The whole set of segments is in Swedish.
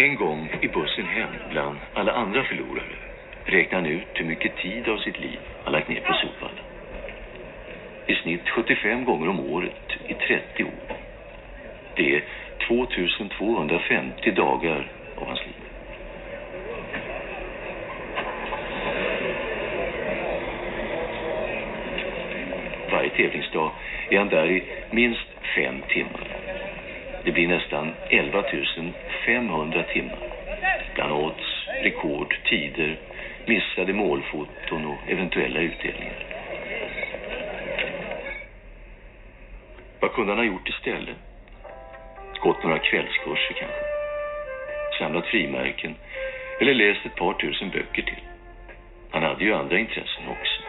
En gång i bussen hem bland alla andra förlorare räknade han ut hur mycket tid av sitt liv han lagt ner på sopan. I snitt 75 gånger om året i 30 år. Det är 2250 dagar av hans liv. Varje tävlingsdag är han där i minst fem timmar. Det blir nästan 11 500 timmar. Bland odds, rekord, tider, missade målfoton och eventuella utdelningar. Vad kunde han ha gjort istället? Gått några kvällskurser kanske? Samlat frimärken? Eller läst ett par tusen böcker till? Han hade ju andra intressen också.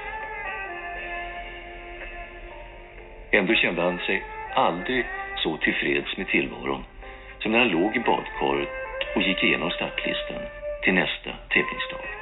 Ändå kände han sig aldrig så tillfreds med tillvaron som när han låg i badkaret och gick igenom startlistan till nästa tävlingsdag.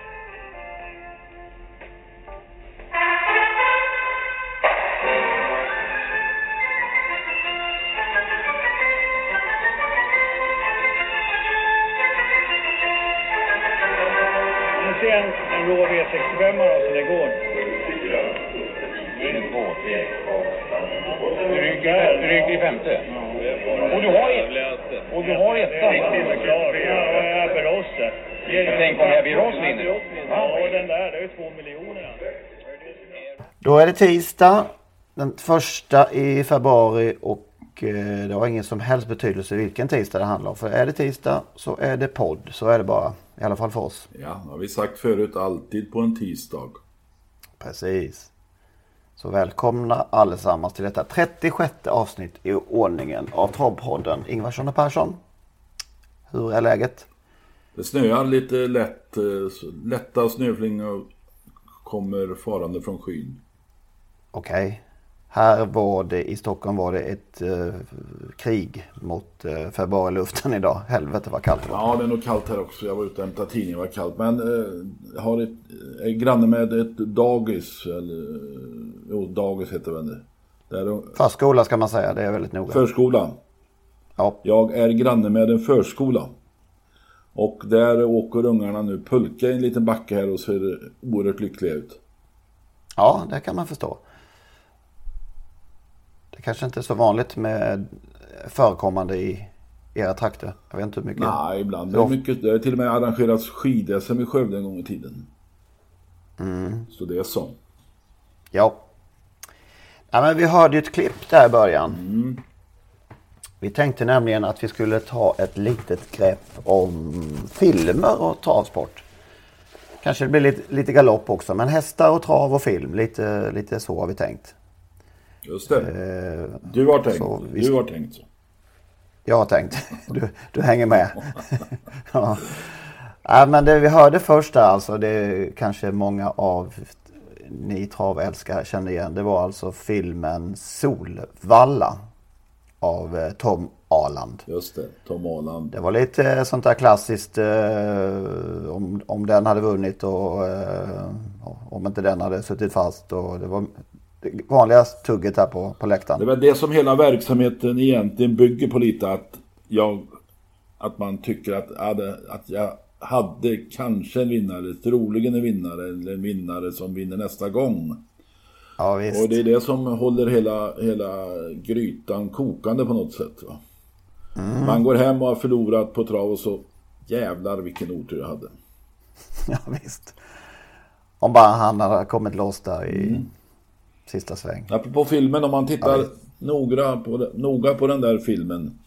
Tisdag den första i februari och eh, det har ingen som helst betydelse vilken tisdag det handlar om. För är det tisdag så är det podd. Så är det bara. I alla fall för oss. Ja, har vi sagt förut, alltid på en tisdag. Precis. Så välkomna allesammans till detta 36 avsnitt i ordningen av Travpodden. Ingvarsson och Persson. Hur är läget? Det snöar lite lätt, eh, lätta snöflingor kommer farande från skyn. Okej. Här var det i Stockholm var det ett eh, krig mot eh, februariluften idag. Helvete vad kallt det var. Ja, det är nog kallt här också. Jag var ute och hämtade tidningen, det var kallt. Men eh, jag har ett, är granne med ett dagis, eller jo, dagis heter det väl. Där de, Förskola ska man säga. Det är väldigt noga. förskolan. Ja. Jag är granne med en förskola. Och där åker ungarna nu pulka i en liten backe här och ser oerhört lyckliga ut. ja, det kan man förstå. Det kanske inte är så vanligt med förekommande i era trakter. Jag vet inte hur mycket. Nej, ibland. Det är mycket, det har till och med arrangerats skid-SM i Skövde en gång i tiden. Mm. Så det är så. Ja. ja men vi hörde ju ett klipp där i början. Vi tänkte nämligen att vi skulle ta ett litet grepp om filmer och travsport. Kanske det blir lite, lite galopp också, men hästar och trav och film. Lite, lite så har vi tänkt. Just det. Eh, Du har tänkt. så Du har tänkt så. Jag har tänkt. Du, du hänger med. ja. ja, men det vi hörde först där alltså, det kanske många av ni travälskare känner igen. Det var alltså filmen Solvalla av eh, Tom Aland. Just det. Tom Aland. Det var lite eh, sånt där klassiskt eh, om, om den hade vunnit och eh, om inte den hade suttit fast. Och det var vanliga tugget här på, på läktaren. Det är väl det som hela verksamheten egentligen bygger på lite. Att, jag, att man tycker att, det- att jag hade kanske en vinnare, troligen en vinnare, eller en vinnare som vinner nästa gång. Ja, visst. Och det är det som håller hela, hela grytan kokande på något sätt. Va? Man går hem och har förlorat på trav och så jävlar vilken otur jag hade. Ja, visst. Om bara han hade kommit loss där i, sista sväng. Apropå filmen, om man tittar Ja, noga, på, noga på den där filmen.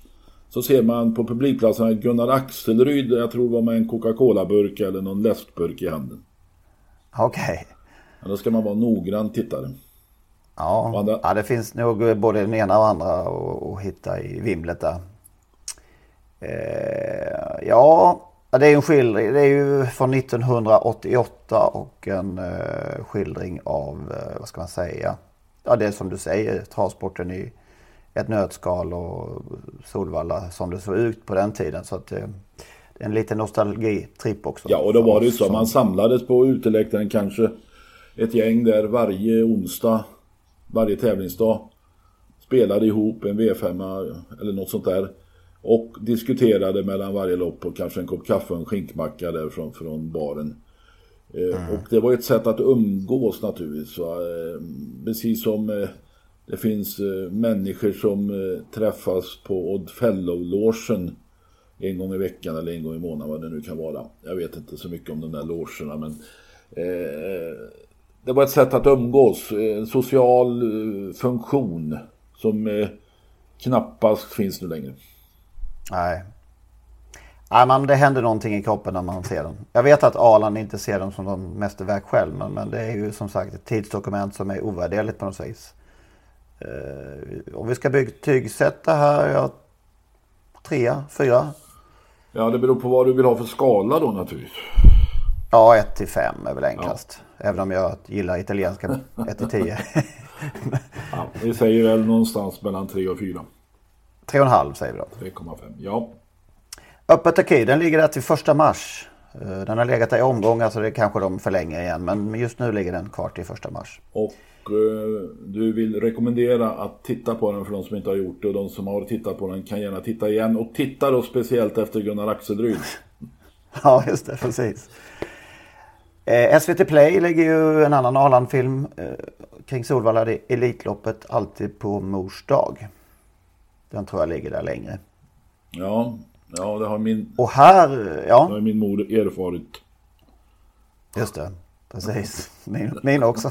Så ser man på publikplatsen Gunnar Axelryd, jag tror det var med en Coca-Cola-burk eller någon läskburk i handen. Okej. Men då ska man vara noggrann tittare. Ja. Andra- ja, det finns nog både den ena och andra att hitta i vimlet där. Eh, ja, ja, det är en skildring. Det är ju från 1988 och en eh, skildring av, eh, vad ska man säga, ja det är som du säger, travsporten i ett nötskal och Solvalla som det såg ut på den tiden. Så att det, det är en liten nostalgitripp också. Ja, och då var det ju så. Som- Man samlades på uteläktaren kanske ett gäng där varje onsdag, varje tävlingsdag. Spelade ihop en V5 eller något sånt där. Och diskuterade mellan varje lopp och kanske en kopp kaffe och en skinkmacka där från, från baren. Eh, Och det var ett sätt att umgås naturligtvis. Va? Eh, Precis som eh, det finns människor som träffas på Odd Fellow-logen en gång i veckan eller en gång i månaden vad det nu kan vara. Jag vet inte så mycket om de där logerna men eh, det var ett sätt att umgås, en social funktion som eh, knappast finns nu längre. Nej. Nej, men det händer någonting i kroppen när man ser den. Jag vet att Arland inte ser dem som de mästerverk själv. Men, men det är ju som sagt ett tidsdokument som är ovärderligt på något vis. Eh, om vi ska betygsätta här. Ja, trea, fyra. Ja, det beror på vad du vill ha för skala då naturligtvis. Ja, 1 till 5 är väl enklast. Även om jag gillar italienska 1 till 10. Ja, vi säger väl någonstans mellan 3 och 4. 3,5 säger vi då. 3,5. Ja. Öppet Arcade, den ligger där till första mars. Eh, Den har legat där i omgångar så det kanske de förlänger igen. Men just nu ligger den kvar till första mars. Och eh, du vill rekommendera att titta på den för de som inte har gjort det och de som har tittat på den kan gärna titta igen. Och titta då speciellt efter Gunnar Axelryd. Ja, just det. Precis. Eh, SVT Play lägger ju en annan Arland-film eh, kring Solvalla. Elitloppet alltid på mors dag. Den tror jag ligger där längre. Ja, ja det har min, Och här, eh, det ja, har min mor erfarit. just det. Precis. Min, min också.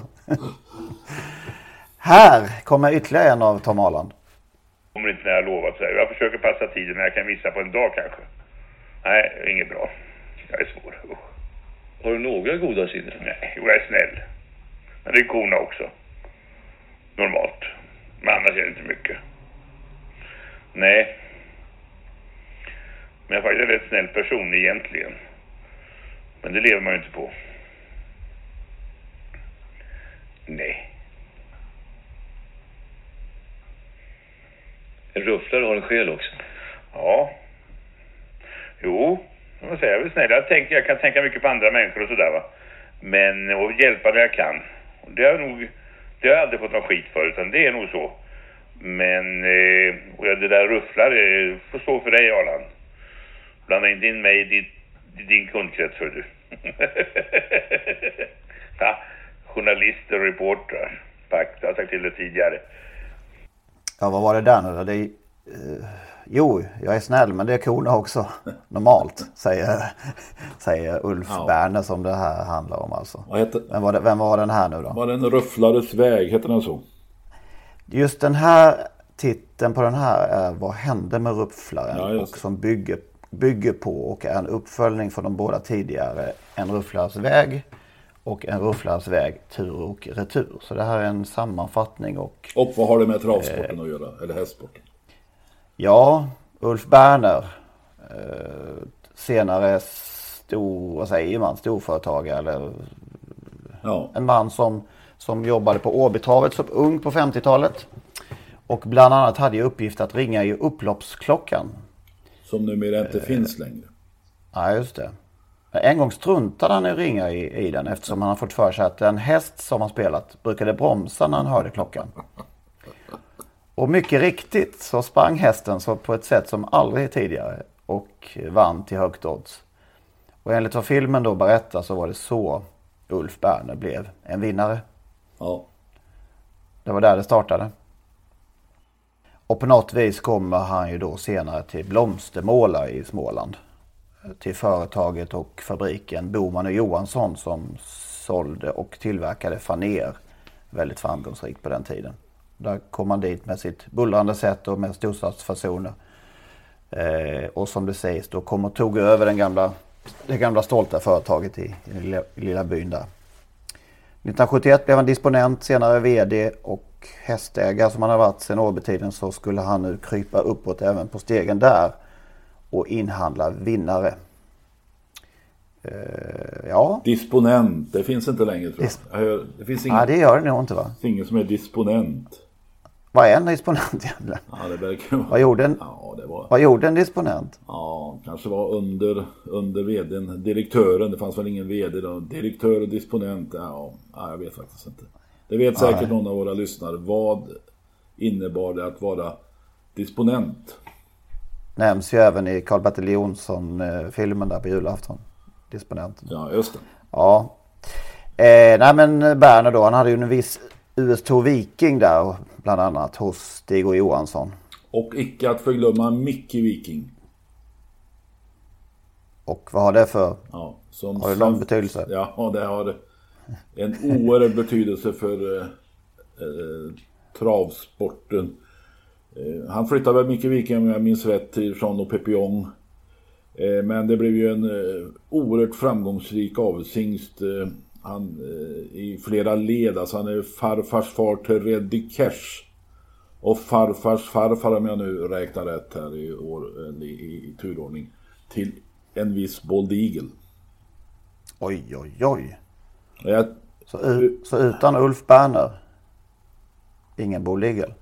här kommer ytterligare en av Tom Arland. kommer inte när jag lovat. Så här. Jag försöker passa tiden när jag kan missa på en dag kanske. Nej, inget bra. Jag är svår. Usch. Har du några goda sidor? Nej, jo, jag är snäll. Men det är korna också. Normalt. Men annars är det inte mycket. Nej. Men jag är faktiskt en rätt snäll person egentligen. Men det lever man ju inte på. Nej. En rufflare har en själ också. Ja. Jo, måste säga, jag är väl snäll. Jag, tänker, jag kan tänka mycket på andra människor och sådär va. Men, och hjälpa där jag kan. Det har jag nog, det har jag aldrig fått någon skit för, utan det är nog så. Men, eh, och ja, det där rufflar eh, får stå för dig Arland. Blanda inte in mig i i din kundkrets för du. ja, journalister och reportrar. Tack, jag har sagt till det tidigare. Ja, vad var det där nu då? Det eh, jo, jag är snäll men det är korna också. Normalt, säger, säger Ulf Ja. Berner som det här handlar om alltså. Vad hette, Vem var, det, vem var den här nu då? var det en rufflares väg? Heter den så? Just den här titeln på den här är Vad hände med Rufflaren? Ja, och som bygger, bygger på och är en uppföljning från de båda tidigare En Rufflares väg och En Rufflares väg tur och retur. Så det här är en sammanfattning och Och vad har det med travsporten att göra? Eller hästsporten? Ja, Ulf Berner. Eh, senare stor, vad säger man, storföretagare eller Ja. en man som, som jobbade på Åbytravet som ung på 50-talet. Och bland annat hade i uppgift att ringa i upploppsklockan. Som numera inte finns längre. Ja, just det. En gång struntade han i att ringa i, i den eftersom han har fått för sig att en häst som har spelat brukade bromsa när han hörde klockan. Och mycket riktigt så sprang hästen så på ett sätt som aldrig tidigare och vann till högt odds. Och enligt vad filmen då berättar så var det så Ulf Berner blev en vinnare. Ja. Det var där det startade. Och på något vis kommer han ju då senare till Blomstermåla i Småland. Till företaget och fabriken Boman och Johansson som sålde och tillverkade faner väldigt framgångsrikt på den tiden. Där kom han dit med sitt bullrande sätt och med storstadsfasoner. Eh, och som det sägs då kom och tog över den gamla, det gamla stolta företaget i, i lilla, lilla byn där. 1971 blev han disponent, senare VD och hästägare som han har varit sedan Åbytiden så skulle han nu krypa uppåt även på stegen där och inhandla vinnare. Uh, ja. Disponent, det finns inte längre tror jag. Dis det finns ingen, ja, det gör det nog inte va? ingen som är disponent. Vad är en disponent egentligen? Ja, det verkar. Vad gjorde en, ja, det var... vad gjorde en disponent? Ja, kanske var under, under vdn, direktören. Det fanns väl ingen vd då. Direktör och disponent. Ja, ja jag vet faktiskt inte. Det vet säkert någon av våra lyssnare. Vad innebar det att vara disponent? Nämns ju även i Karl-Bertil Jonsson-filmen där på julafton. Disponenten. Ja, just det. Ja. Eh, nej men Berner då, han hade ju en viss US2 Viking där bland annat hos Stig och Johansson. Och icke att förglömma Micke Viking. Och vad har det för? Ja, som har det någon betydelse? Ja, det har en oerhörd betydelse för eh, eh, travsporten. Eh, han flyttade väl Micke Viking om jag minns rätt till Jean och Pepillon. Eh, men det blev ju en eh, oerhört framgångsrik avelsingst. Eh, han, eh, i flera led. Alltså han är farfars far till Reddy Cash. Och farfars farfar om jag nu räknar rätt här i, år, i, i, i turordning. Till en viss Bold Eagle. Oj, oj, oj. Jag, så, så, utan Ulf Berner, ingen Bold Eagle?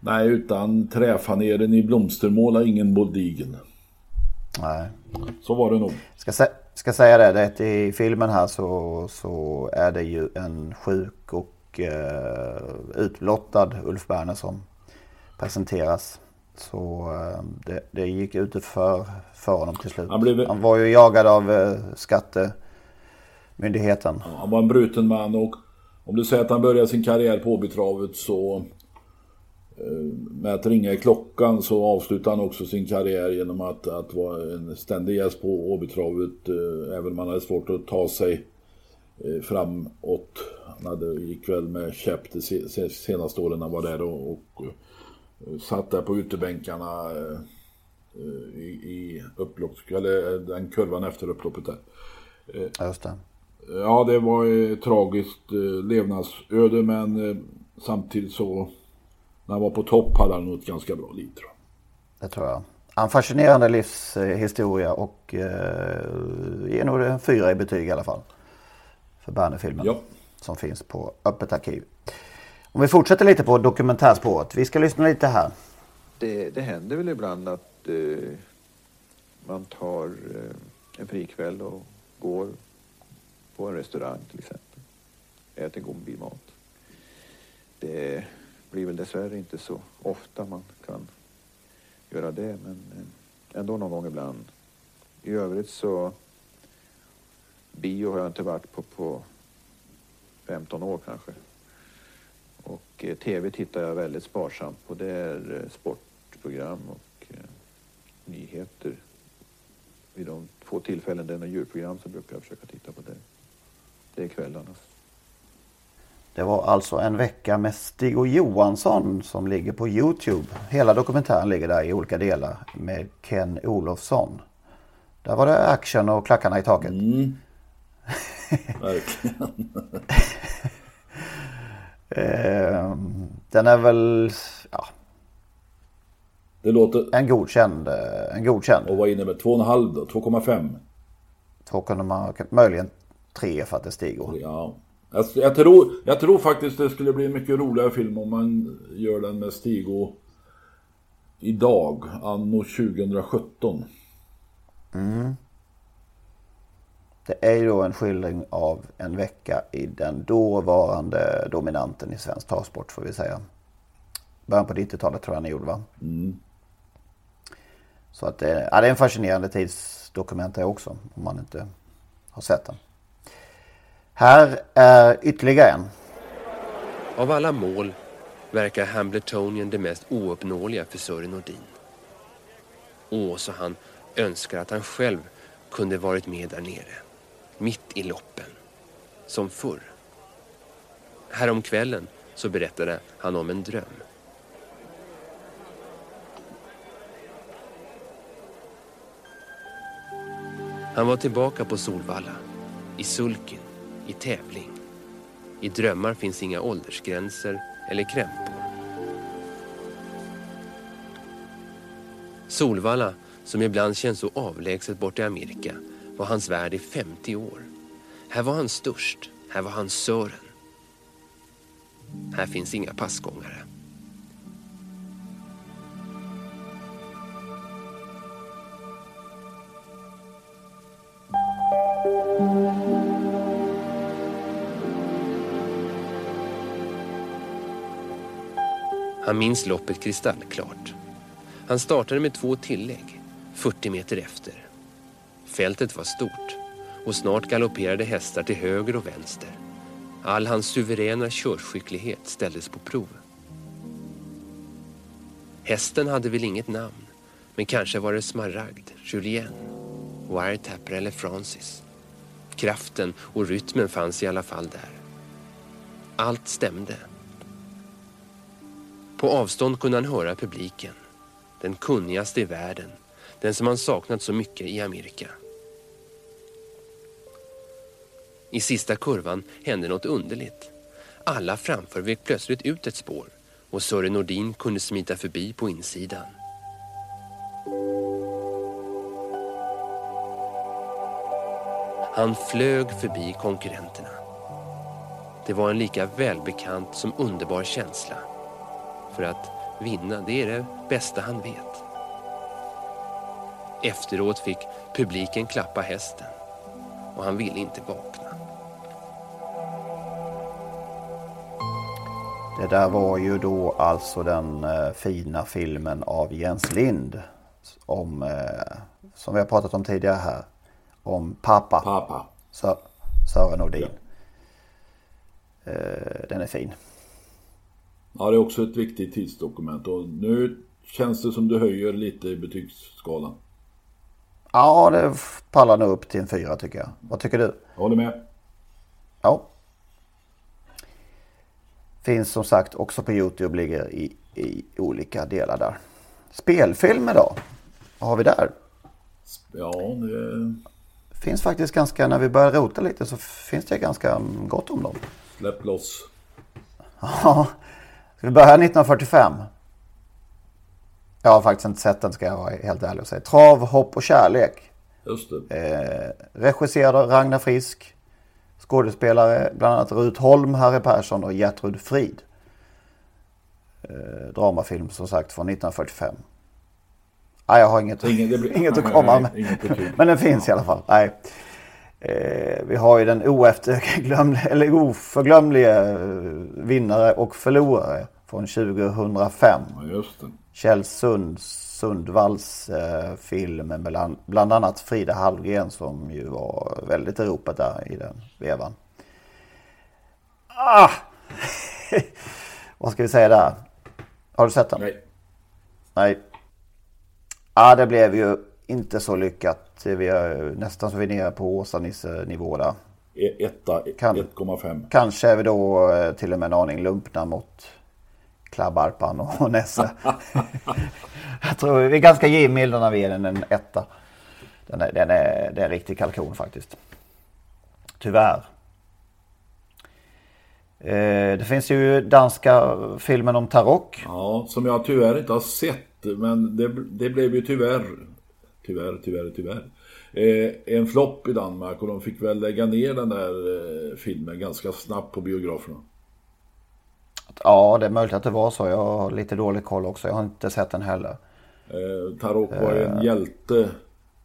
Nej, utan träfaneren i blomstermåla, ingen Bold Eagle. Nej. Så var det nog. Ska, sä ska säga det, det i filmen här så, så är det ju en sjuk och eh, utblottad Ulf Berner som presenteras. Så eh, det, det gick ut för, för honom till slut. Han, blev... han var ju jagad av eh, skattemyndigheten. Ja, han var en bruten man och om du säger att han började sin karriär på Åbytravet så Eh, med att ringa i klockan så avslutade han också sin karriär genom att, att vara en ständig gäst på Åbytravet. Även om han hade svårt att ta sig framåt. Han hade, gick väl med käpp de senaste åren han var där och, och satt där på utebänkarna i, i upplopp, eller den kurvan efter upploppet där. Just det. Ja, det var ett tragiskt levnadsöde men samtidigt så när han var på topp hade han nog ett ganska bra liv tror jag. Det tror jag. En fascinerande livshistoria och eh, ger nog en fyra i betyg i alla fall. För Berner-filmen. Ja. Som finns på Öppet arkiv. Om vi fortsätter lite på dokumentärspåret. Vi ska lyssna lite här. Det, det händer väl ibland att eh, man tar eh, en frikväll och går på en restaurang till exempel. Äter god mat. Det blir väl dessvärre inte så ofta man kan göra det men eh, ändå någon gång ibland. I övrigt så bio har jag inte varit på på 15 år kanske. Och eh, tv tittar jag väldigt sparsamt på. Det är eh, sportprogram och eh, nyheter. Vid de få tillfällen det är något djurprogram så brukar jag försöka titta på det. Det är kvällarna. Det var alltså en vecka med Stig och Johansson som ligger på Youtube. Hela dokumentären ligger där i olika delar med Ken Olofsson. Där var det action och klackarna i taket. Mm. Verkligen. Ehm, den är väl, ja. Det låter... En godkänd. En godkänd. Och vad innebär 2,5 då? 2,5? 2, möjligen 3 för att det stiger. Ja. Jag, jag, tror, jag tror faktiskt det skulle bli en mycket roligare film om man gör den med Stigo idag, anno 2017. Mm. Det är ju då en skildring av en vecka i den dåvarande dominanten i svensk travsport får vi säga. Början på 90-talet tror jag ni gjorde va? Mm. Så att det, ja, det är en fascinerande tidsdokument det också om man inte har sett den. Här är ytterligare en. Av alla mål verkar Hambletonien det mest ouppnåeliga för Sören Nordin. Åh, så han önskar att han själv kunde varit med där nere. Mitt i loppen. Som förr. Häromkvällen så berättade han om en dröm. Han var tillbaka på Solvalla, i sulken, i tävling. I drömmar finns inga åldersgränser eller krämpor. Solvalla, som ibland känns så avlägset bort i Amerika, var hans värld i 50 år. Här var han störst, här var han Sören. Här finns inga passgångare. Han minns loppet kristallklart. Han startade med två tillägg, 40 meter efter. Fältet var stort och snart galopperade hästar till höger och vänster. All hans suveräna körskicklighet ställdes på prov. Hästen hade väl inget namn, men kanske var det Smaragd, Julien, Wiretapper eller Francis. Kraften och rytmen fanns i alla fall där. Allt stämde. På avstånd kunde han höra publiken. Den kunnigaste i världen. Den som han saknat så mycket i Amerika. I sista kurvan hände något underligt. Alla framför vek plötsligt ut ett spår och Sören Nordin kunde smita förbi på insidan. Han flög förbi konkurrenterna. Det var en lika välbekant som underbar känsla. För att vinna, det är det bästa han vet. Efteråt fick publiken klappa hästen och han ville inte vakna. Det där var ju då alltså den eh, fina filmen av Jens Lind. Om, eh, som vi har pratat om tidigare här. Om pappa. Pappa. Sö Sören Nordin. Eh, den är fin. Ja, det är också ett viktigt tidsdokument och nu känns det som du höjer lite i betygsskalan. Ja, det pallar nog upp till en fyra tycker jag. Vad tycker du? Jag håller med. Ja. Finns som sagt också på Youtube, ligger i, i olika delar där. Spelfilmer då? Vad har vi där? Ja, det... Finns faktiskt ganska, när vi börjar rota lite så finns det ganska gott om dem. Släpp loss. Ja, ska vi börja 1945? Jag har faktiskt inte sett den ska jag vara helt ärlig och säga. Trav, hopp och kärlek. Just det. Eh, regisserad av Ragnar Frisk. Skådespelare bland annat Rut Holm, Harry Persson och Gertrud Frid. Eh, dramafilm som sagt från 1945. Nej, jag har inget, det blir- inget att komma nej, med. inget. Men den finns i alla fall. Nej. Eh, vi har ju den eller oförglömliga eh, vinnare och förlorare från 2005. Ja. Kjell Sund, Sundvalls eh, film med bland, bland annat Frida Hallgren som ju var väldigt i ropet där i den vevan. Ah! Vad ska vi säga där? Har du sett den? Nej. Nej. Ja, det blev ju inte så lyckat. Vi är nästan så vi är nere på Åsa-Nisse-nivå där. E- Etta, Kan- 1,5. Kanske är vi då eh, till och med en aning lumpna mot Klabbarpan och Nesse. Jag tror vi är ganska givmilda när vi ger den en etta. Den är, den är, det är en riktig kalkon faktiskt. Tyvärr. Eh, Det finns ju danska filmen om Tarok. Ja, som jag tyvärr inte har sett. Men det, det blev ju tyvärr, tyvärr, tyvärr, tyvärr. Eh, en flopp i Danmark och de fick väl lägga ner den där eh, filmen ganska snabbt på biograferna. Ja, det är möjligt att det var så. Jag har lite dålig koll också. Jag har inte sett den heller. Eh, Tarok var ju en hjälte,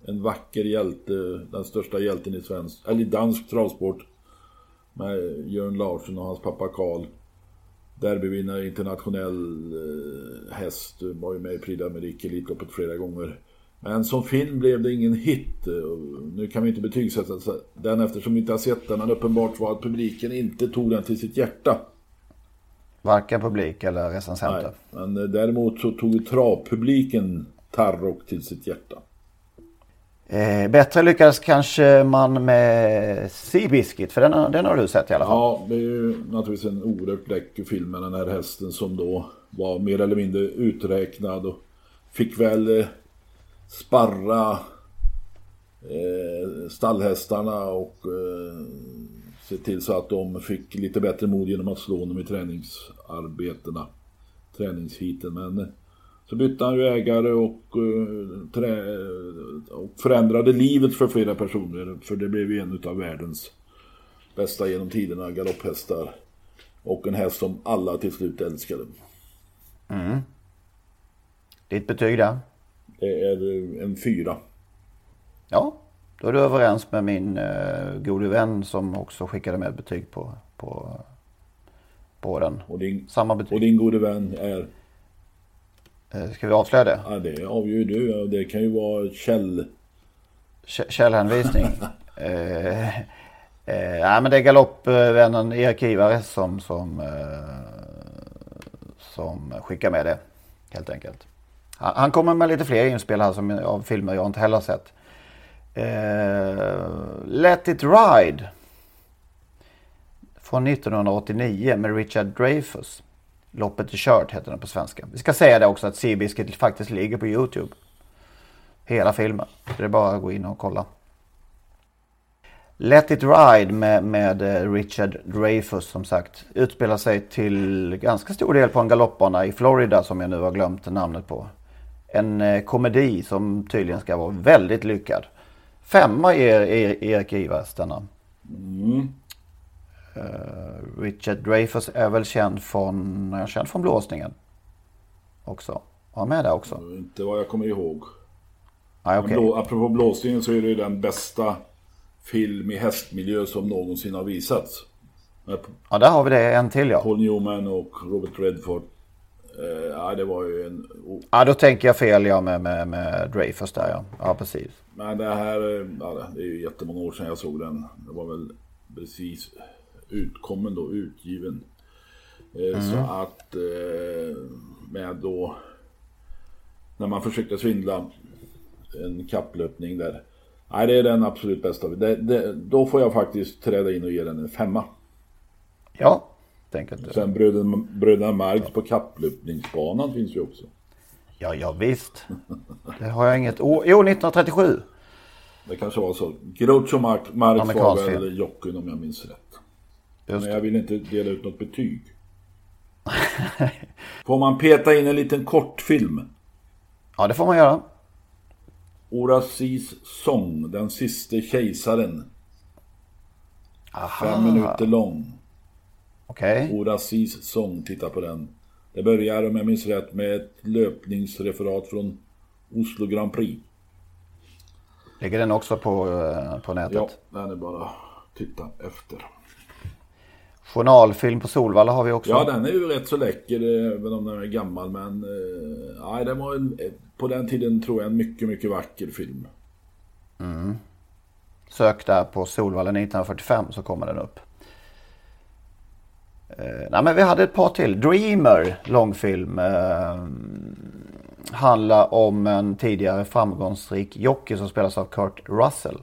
en vacker hjälte, den största hjälten i svensk, eller i dansk travsport. Med Jörn Larsson och hans pappa Karl. Derbyvinnare, internationell eh, häst, var ju med i Prix d'Amérique Elitloppet flera gånger. Men som film blev det ingen hit. Nu kan vi inte betygsätta den eftersom vi inte har sett den, men uppenbart var att publiken inte tog den till sitt hjärta. Varken publik eller recensenter. Nej, men eh, däremot så tog travpubliken Tarok till sitt hjärta. Eh, bättre lyckades kanske man med Seabiscuit, för den, har- den har du sett i alla fall. Ja, det är ju naturligtvis en oerhört läcker film med den här hästen som då var mer eller mindre uträknad och fick väl eh, sparra eh, stallhästarna och eh, se till så att de fick lite bättre mod genom att slå dem i träningsarbetena, träningshiten. Men eh, så bytte han ju ägare och, eh, trä, och förändrade livet för flera personer. För det blev ju en av världens bästa genom tiderna galopphästar. Och en häst som alla till slut älskade. Mm. Ditt betyg där? Det är eh, en fyra. Ja, då är du överens med min uh, gode vän som också skickade med betyg på, på, på den. Och din, Samma betyg. och din gode vän är? Eh, Ska vi avslöja det? Ja, det avgör du. Det kan ju vara Kjell. K- källhänvisning. eh, eh, nej men det är galoppvännen Erik Ivare som, som, eh, som skickar med det. Helt enkelt. Han, han kommer med lite fler inspel här som, av filmer jag inte heller sett. Eh, Let it ride. Från 1989 med Richard Dreyfus. Loppet är kört heter den på svenska. Vi ska säga det också att Seabiscuit faktiskt ligger på Youtube. Hela filmen. Så det är bara att gå in och kolla. Let it ride med, med eh, Richard Dreyfus som sagt utspelar sig till ganska stor del på en galoppbana i Florida som jag nu har glömt namnet på. En eh, komedi som tydligen ska vara väldigt lyckad. Femma är Erik Ivars denna. Mm. Eh, Richard Dreyfuss är väl känd från, är känd från blåsningen. Också. Var han med där också? Inte vad jag kommer ihåg. Okej. Men blå, apropå blåsningen så är det ju den bästa film i hästmiljö som någonsin har visats. Ja, där har vi det. En till ja. Paul Newman och Robert Redford. Eh, ja, det var ju en... Ja, då tänker jag fel ja med, med, med Dreyfuss där ja. Ja, precis. Men det här, eh, ja, det är ju jättemånga år sedan jag såg den. Det var väl precis utkommen då, utgiven. Eh, Så att med då när man försökte svindla en kapplöpning där. Nej, det är den absolut bästa. Det, det, då får jag faktiskt träda in och ge den en femma. Ja, du. Sen bröderna, bröderna Marx på kapplöpningsbanan finns ju också. Ja, ja visst. Det har jag inget år. Jo, 1937. Det kanske var så. Groucho Marx, Marx var väl film. jockeyn om jag minns rätt. Just Men jag vill inte dela ut något betyg. Får man peta in en liten kortfilm? Ja, det får man göra. Orasis sång, Den siste kejsaren. Aha. Fem minuter lång. Okej. Orasis sång, titta på den. Det börjar, om jag minns rätt, med ett löpningsreferat från Oslo Grand Prix. Ligger den också på, eh, på nätet? Ja, den är bara att titta efter. Journalfilm på Solvalla har vi också. Ja, den är ju rätt så läcker, även om den är gammal. Men eh, den var en, eh, på den tiden tror jag en mycket, mycket vacker film. Sök där på Solvalla 1945 så kommer den upp. Eh, nej men vi hade ett par till. Dreamer långfilm. Eh, handlar om en tidigare framgångsrik jockey som spelas av Kurt Russell.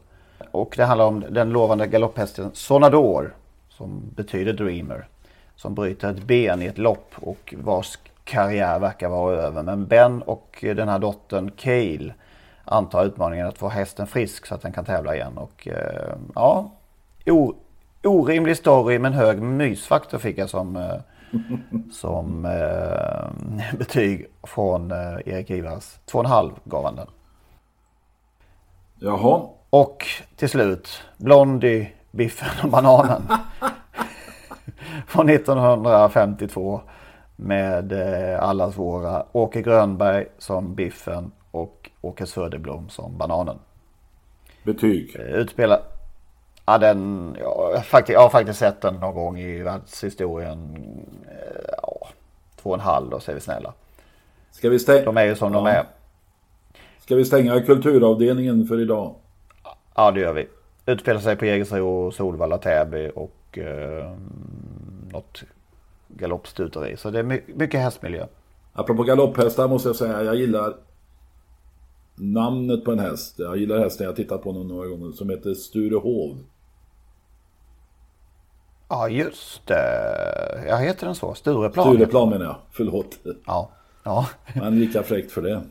Och det handlar om den lovande galopphästen Sonador. Som betyder Dreamer. Som bryter ett ben i ett lopp och vars karriär verkar vara över. Men Ben och den här dottern Cale antar utmaningen att få hästen frisk så att den kan tävla igen. Och eh, ja, o, orimlig story men hög mysfaktor fick jag som, eh, som eh, betyg från eh, Erik Ivars. 2,5 gav han den. Jaha, Och till slut Blondie, Biffen och Bananen. Från 1952. Med eh, allas våra Åke Grönberg som Biffen och Åke Söderblom som Bananen. betyg. Eh, Utspela... Ja, den... Ja, jag, faktiskt, jag har faktiskt sett den någon gång i världshistorien. Eh, Ja, två och en halv då, säger vi snälla. Ska vi, stäng... De är ju som de Ja. är. Ska vi stänga kulturavdelningen för idag? Ja, det gör vi. Utspelar sig på Jägersro, Solvalla, Täby och eh, något galoppstuteri. Så det är my- mycket hästmiljö. Apropå galopphästar måste jag säga, jag gillar namnet på en häst. Jag gillar hästen, jag tittat på några gånger. Som heter Sturehov. Ja, just det. Jag heter den så? Stureplan? Stureplan menar jag. Förlåt. Ja. ja. Men lika fräckt för det.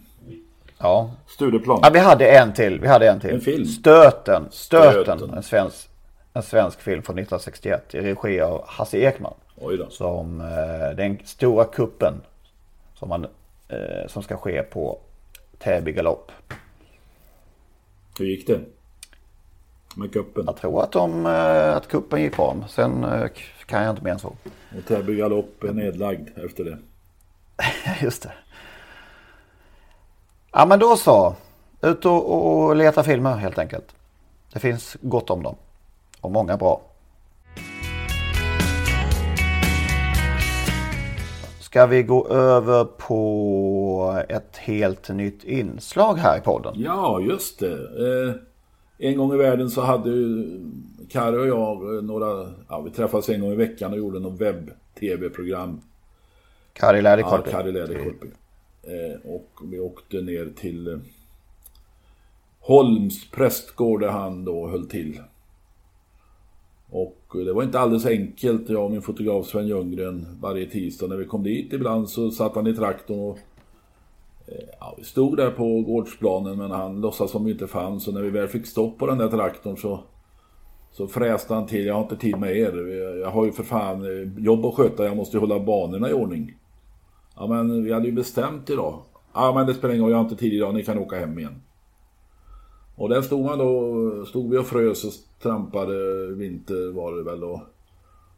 Ja. Stureplan. Ja, vi hade en till. Vi hade en till. En film. Stöten. Stöten. Stöten. En, svensk, en svensk film från 1961 i regi av Hasse Ekman. Oj då. Som eh, den stora kuppen som, man, eh, som ska ske på Täby galopp. Hur gick det? Med kuppen? Jag tror att, de, eh, att kuppen gick bra. Sen eh, kan jag inte mer än så. Och Täby galopp är nedlagd efter det. Just det. Ja men då så. Ut och, och leta filmer helt enkelt. Det finns gott om dem. Och många bra. Ska vi gå över på ett helt nytt inslag här i podden? Ja, just det. Eh, en gång i världen så hade ju Kari och jag eh, några, ja vi träffades en gång i veckan och gjorde något webb-tv-program. Kari Ja, Läderkorpi. Kari Läderkorpi. Eh, och vi åkte ner till eh, Holms prästgård där han då höll till. Och eh, det var inte alldeles enkelt. Jag och min fotograf Sven Ljunggren varje tisdag när vi kom dit ibland så satt han i traktorn och Eh, ja, vi stod där på gårdsplanen men han låtsades som vi inte fanns och när vi väl fick stopp på den där traktorn så så fräste han till, jag har inte tid med er. Jag har ju för fan eh, jobb att sköta, jag måste ju hålla banorna i ordning. Ja men vi hade ju bestämt idag. Ja men det spelar ingen roll, jag har inte tid idag, ni kan åka hem igen. Och där stod man då, stod vi och frös och trampade vinter var det väl då.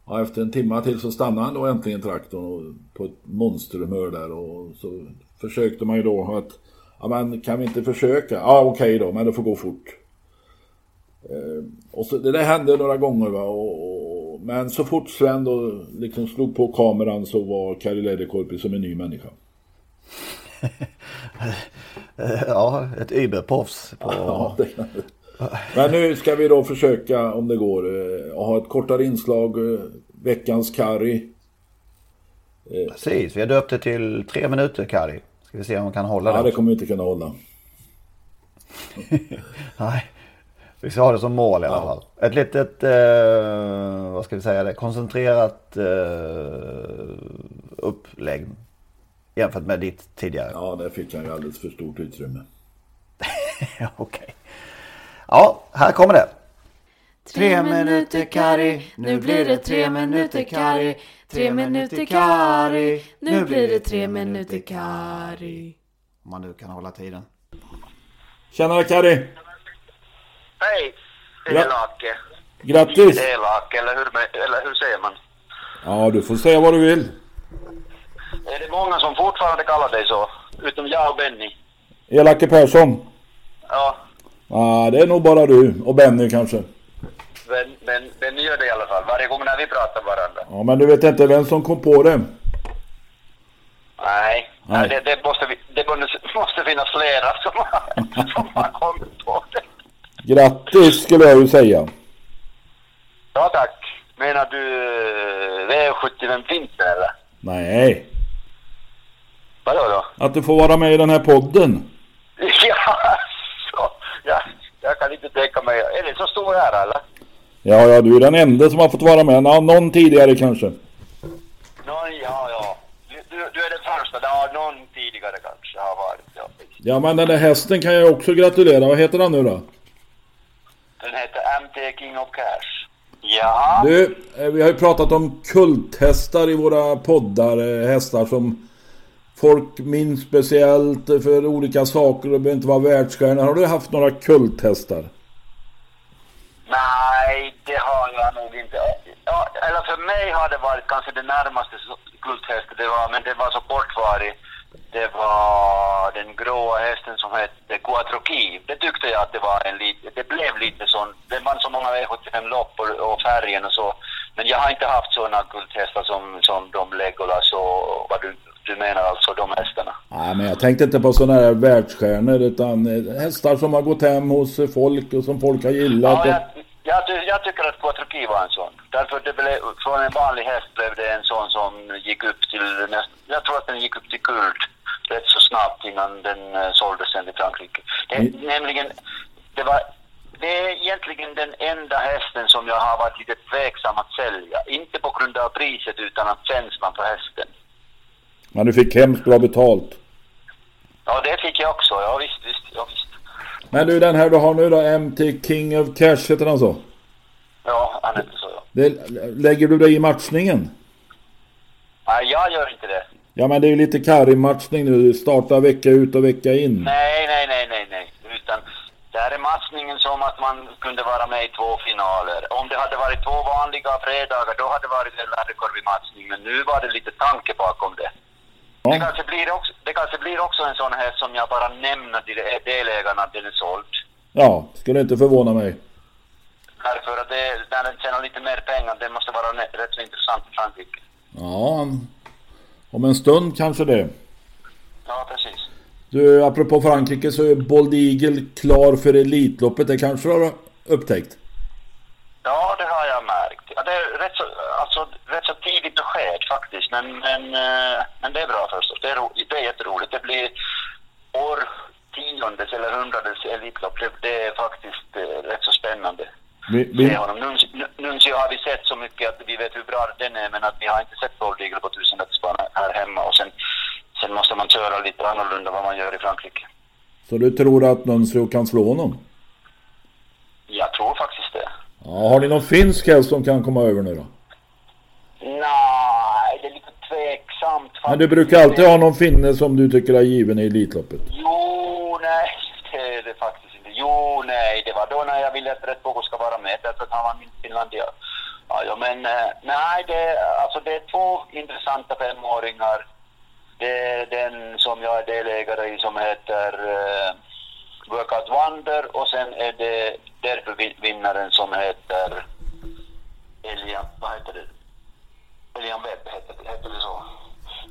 ja, efter en timme till så stannade han då äntligen traktorn och, på ett monsterhumör där och så försökte man ju då att ja men kan vi inte försöka? Ja okej då, men det får gå fort. Eh, och så, det där hände några gånger va och, och, men så fort Sven då liksom slog på kameran så var Kari Läderkorpi som en ny människa. Ja, ett überproffs. På... Ja, det. Men nu ska vi då försöka, om det går, eh, att ha ett kortare inslag. eh, Veckans Kari. Precis, vi har döpt det till tre minuter Kari. Ska vi se om man kan hålla Ja, det. det också. kommer vi inte kunna hålla. Nej, vi ska ha det som mål i alla fall. Ett litet, eh, vad ska vi säga, det, koncentrerat eh, upplägg jämfört med ditt tidigare. Ja, där fick han ju alldeles för stort utrymme. Ja, Okej. Ja, här kommer det. Tre minuter Kari, nu blir det tre minuter Kari. Tre minuter Kari, nu blir det tre minuter Kari. Om man nu kan hålla tiden. Tjenare Kari! Hej, Ja. elake. Grattis! Elak, eller hur, eller hur säger man? Ja, du får säga vad du vill. Är det många som fortfarande kallar dig så? Utom jag och Benny. Elake Persson. Ja, Ja, det är nog bara du och Benny kanske. Men, men Benny gör det i alla fall. Varje gång när vi pratar med varandra. Ja, men du vet inte vem som kom på det. Nej, Nej. Det, det, måste, det måste, finnas flera som, som har kommit på det. Grattis skulle jag ju säga. Ja tack. Menar du eh, V75 Vinter eller? Nej, Vadå då? att du får vara med i den här podden. Ja, så, ja, jag kan inte tänka mig. Är det så stor här eller? Ja, ja, du är den enda som har fått vara med. Ja, någon tidigare kanske. Någon, ja, ja. Du, du, du är den första. Ja, någon tidigare kanske har varit. Ja. Ja, men den där hästen kan jag också gratulera. Vad heter han nu då? Den heter MT King of Cash. Ja. Du, eh, vi har ju pratat om kulthästar i våra poddar. eh, Hästar som folk minns speciellt för olika saker och behöver inte vara världsstjärnor. Har du haft några kulthästar? Nej, det har jag nog inte. Ja, eller för mig har det varit kanske det närmaste kulthästen det var, men det var så kortvarigt. Det var den gråa hästen som hette Quattrokiv. Det tyckte jag att det var en lite, det blev lite sån, det var så många V75-lopp och, och färgen och så. Men jag har inte haft såna kulthästar som, som de Legolas och vad du, du menar alltså, de hästarna. Nej, men jag tänkte inte på sådana här världsstjärnor utan eh, hästar som har gått hem hos folk och som folk har gillat. Ja, jag, jag, jag tycker att Quattroki var en sån. Därför det blev, från en vanlig häst blev det en sån som gick upp till näst, Jag tror att den gick upp till guld rätt så snabbt innan den eh, såldes sen till Frankrike. Det är nämligen, det var det är egentligen den enda hästen som jag har varit lite tveksam att sälja. Inte på grund av priset utan av känslan på hästen. Men du fick hemskt bra betalt. Ja, det fick jag också. Ja, visst, visst. Ja, visst. Men du, den här du har nu då, MT King of Cash, heter han så? Ja, han heter så. Det, lägger du dig i matchningen? Nej, jag gör inte det. Ja men det är ju lite Karim-matchning nu. Starta vecka ut och vecka in. Nej, nej, nej, nej, nej. Utan det här är matchningen som att man kunde vara med i två finaler. Om det hade varit två vanliga fredagar, då hade det varit en Lärdekorvi-matchning. Men nu var det lite tanke bakom det. Ja. Det, kanske blir också, det kanske blir också en sån här som jag bara nämner till delägarna att den är såld. Ja, skulle inte förvåna mig. Därför att det, när den tjänar lite mer pengar, det måste vara rätt så intressant i Frankrike. Ja, om en stund kanske det. Ja, precis. Du, apropå Frankrike så är Bold Eagle klar för Elitloppet. Det kanske du har upptäckt? Ja, det har jag märkt. Ja, det är rätt så, alltså, rätt så tidigt besked faktiskt, men, men, eh, men det är bra förstås. Det är, ro, det är jätteroligt. Det blir år tiondes eller hundrades Elitlopp. Det, det är faktiskt eh, rätt så spännande. Vi, vi. Nuncio, har vi sett så mycket att vi vet hur bra den är, men att vi har inte sett Bold Eagle på tusenmetersbanan här hemma. Och sen, sen måste man köra lite annorlunda vad man gör i Frankrike. så du tror att Nuncio kan slå honom? Jag tror faktiskt det. Ja, har ni någon finsk häst som kan komma över nu då? Nej, det är lite tveksamt faktiskt. Men du brukar alltid ha någon finne som du tycker är given i Elitloppet. Jo, nej, det är det faktiskt inte. Jo, nej, det var då när jag ville att Rätt Bogo ska vara med, därför att han var min Finlandia. Ja, ja, men eh, nej, det, alltså, det är två intressanta femåringar. Det är den som jag är delägare i som heter uh, Workout Wonder och sen är det därför vinnaren som heter Elian, vad heter det? Elian Webb heter, heter det så.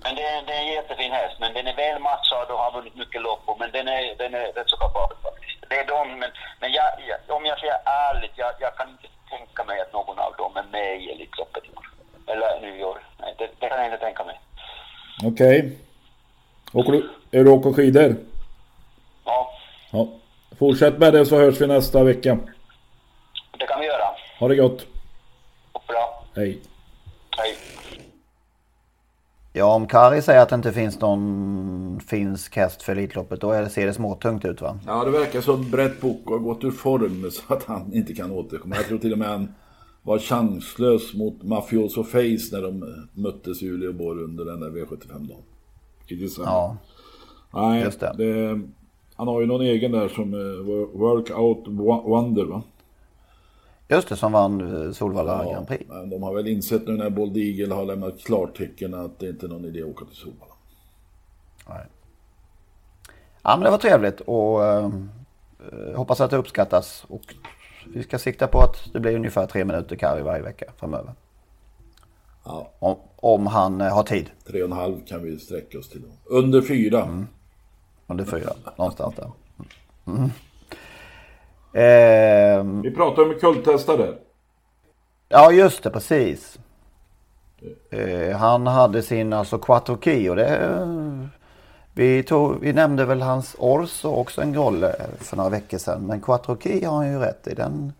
Men det är, det är en jättefin häst, men den är väl matchad och har vunnit mycket lopp och- men den är, den är rätt så kapabel faktiskt. Det är de, men, men jag, jag, om jag säger ärligt, jag, jag kan inte tänka mig att någon av dem är med i Elitloppet i år. Eller nyår. Nej, det, det kan jag inte tänka mig. Okej. Du, är du åker skidor? Ja, Ja. Fortsätt med det så hörs vi nästa vecka. det kan vi göra. Ha det gott. Bra. Hej. Hej. Ja, om Kari säger att det inte finns någon finsk häst för Elitloppet då det, ser det småtungt ut va? Ja, det verkar som Brett Book har gått ur form så att han inte kan återkomma. Jag tror till och med han var chanslös mot Mafioso Face när de möttes i Uleåborg under den där V75-dagen. I december. Ja, Nej, just det. det. Han har ju någon egen där som eh, Workout Wonder va? Just det som vann eh, Solvalla Grand Prix. men de har väl insett nu när Bold Eagle har lämnat klartecken att det inte är någon idé att åka till Solvalla. Nej. Ja men det var trevligt och eh, eh, hoppas att det uppskattas. Och vi ska sikta på att det blir ungefär tre minuter Kari varje vecka framöver. Ja, Om, om han eh, har tid. tre och en halv kan vi sträcka oss till. Under fyra. Under fyra, någonstans där. Mm. Ehm, Vi pratar om kulttestare. Ja, just det, precis. Eh, han hade sin alltså Quattro och det... eh, vi, tog, vi nämnde väl hans Orso också en grolle för några veckor sedan. Men Quattro Key har han ju rätt i. Den,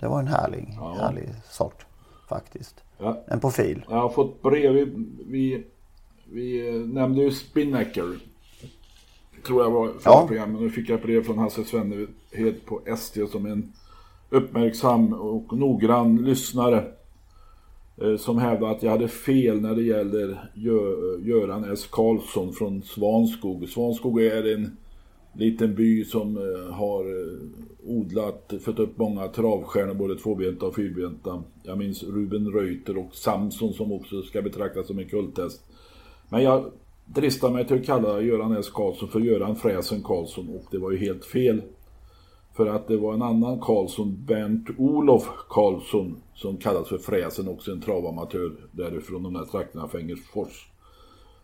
det var en härlig, härlig sort faktiskt. Ja. En profil. Jag har fått brev. Vi, vi, vi eh, nämnde ju Spinnaker. Tror jag var förra Ja. programmet. Nu fick jag ett brev från Hasse Svennehed på ST som en uppmärksam och noggrann lyssnare. eh, Som hävdade att jag hade fel när det gäller Gö- Göran S. Karlsson från Svanskog. Svanskog är en liten by som eh, har eh, odlat, fött upp många travstjärnor, både tvåbenta och fyrbenta. Jag minns Ruben Reuter och Samson som också ska betraktas som en kulttest. Men jag dristar mig till att kalla Göran S. Karlsson för Göran Fräsen Karlsson och det var ju helt fel. För att det var en annan Karlsson, Bernt Olof Karlsson, som kallas för Fräsen, också en travamatör därifrån de där trakterna, Fängersfors.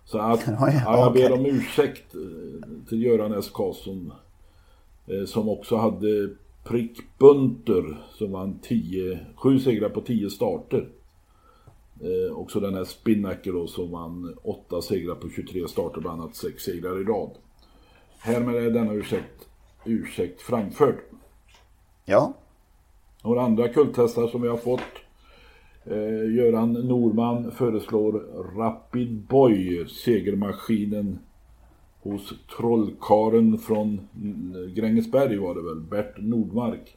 Så att, Ja, ja, ja, jag ber om ursäkt eh, till Göran S. Karlsson. eh, Som också hade Prick Bunter som vann 10, 7 segrar på 10 starter. Eh, också den här Spinnaker då som vann 8 segrar på 23 starter, bland annat 6 segrar i rad. Härmed är denna ursäkt, ursäkt framförd. Ja. Några andra kulthästar som vi har fått. Eh, Göran Norman föreslår Rapid Boy, segermaskinen hos trollkaren från Grängesberg var det väl, Bert Nordmark.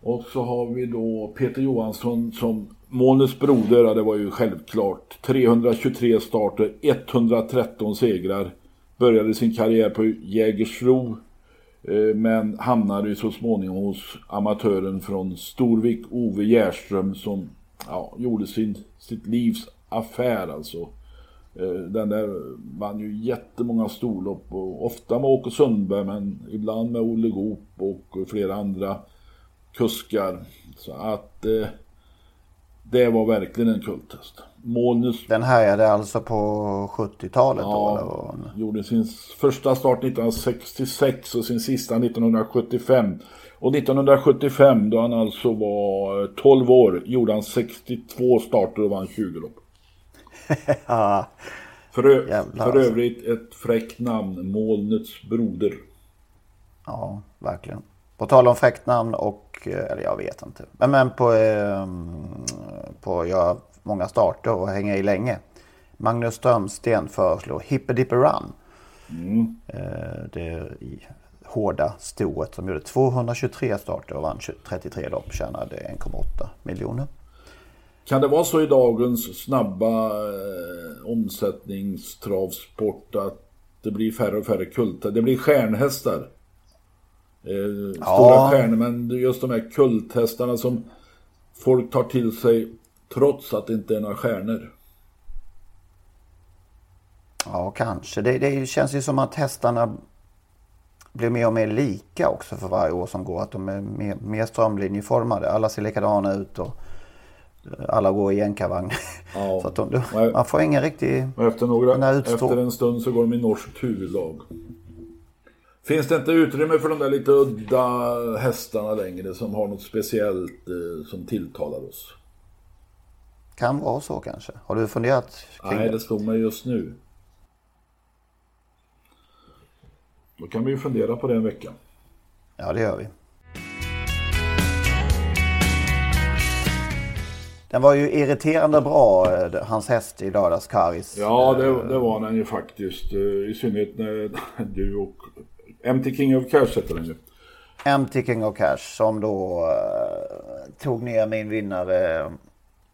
Och så har vi då Peter Johansson som Månens broder, ja, det var ju självklart. 323 starter, 113 segrar. Började sin karriär på Jägersro eh, men hamnade ju så småningom hos amatören från Storvik, Ove Järström som ja, gjorde sin, sitt livs affär alltså. Eh, den där vann ju jättemånga storlopp och ofta med Åke Sundberg men ibland med Olle Goop och flera andra kuskar. Så att eh, det var verkligen en kulthäst. Molnus... Den härjade alltså på 70-talet ja, då? Eller? gjorde sin första start 1966 och sin sista 1975. Och 1975 då han alltså var 12 år gjorde han 62 starter och vann 20 lopp. ja. För, Jävlar, för alltså. övrigt ett fräckt namn, Molnets broder. Ja, verkligen. På tal om fräckt namn och, eh, eller jag vet inte. Men, men på, eh, på göra många starter och hänga i länge. Magnus Strömsten föreslår Hippedipper Run. Mm. Eh, det i hårda stoet som gjorde 223 starter och vann 20 33 lopp. Tjänade 1,8 miljoner. Kan det vara så i dagens snabba eh, omsättningstravsport att det blir färre och färre kultar? Det blir stjärnhästar. Eh, stora Ja. stjärnor, men just de här kulthästarna som folk tar till sig trots att det inte är några stjärnor. Ja, kanske. Det, det känns ju som att hästarna blir mer och mer lika också för varje år som går. Att de är mer, mer strömlinjeformade. Alla ser likadana ut och eh, alla går i jänkarvagn. Ja. Så att de, man får ingen riktig... Och efter, några, efter en stund så går de i norskt huvudlag. Finns det inte utrymme för de där lite udda hästarna längre som har något speciellt eh, som tilltalar oss? Kan vara så kanske. Har du funderat kring Nej, det? det slog mig just nu. Då kan vi ju fundera på det en vecka. Ja, det gör vi. Den var ju irriterande bra, eh, hans häst i lördags, Karis. Ja, det, det var den ju faktiskt. eh, I synnerhet när du och MT King of Cash heter den ju. MT King of Cash som då eh, tog ner min vinnare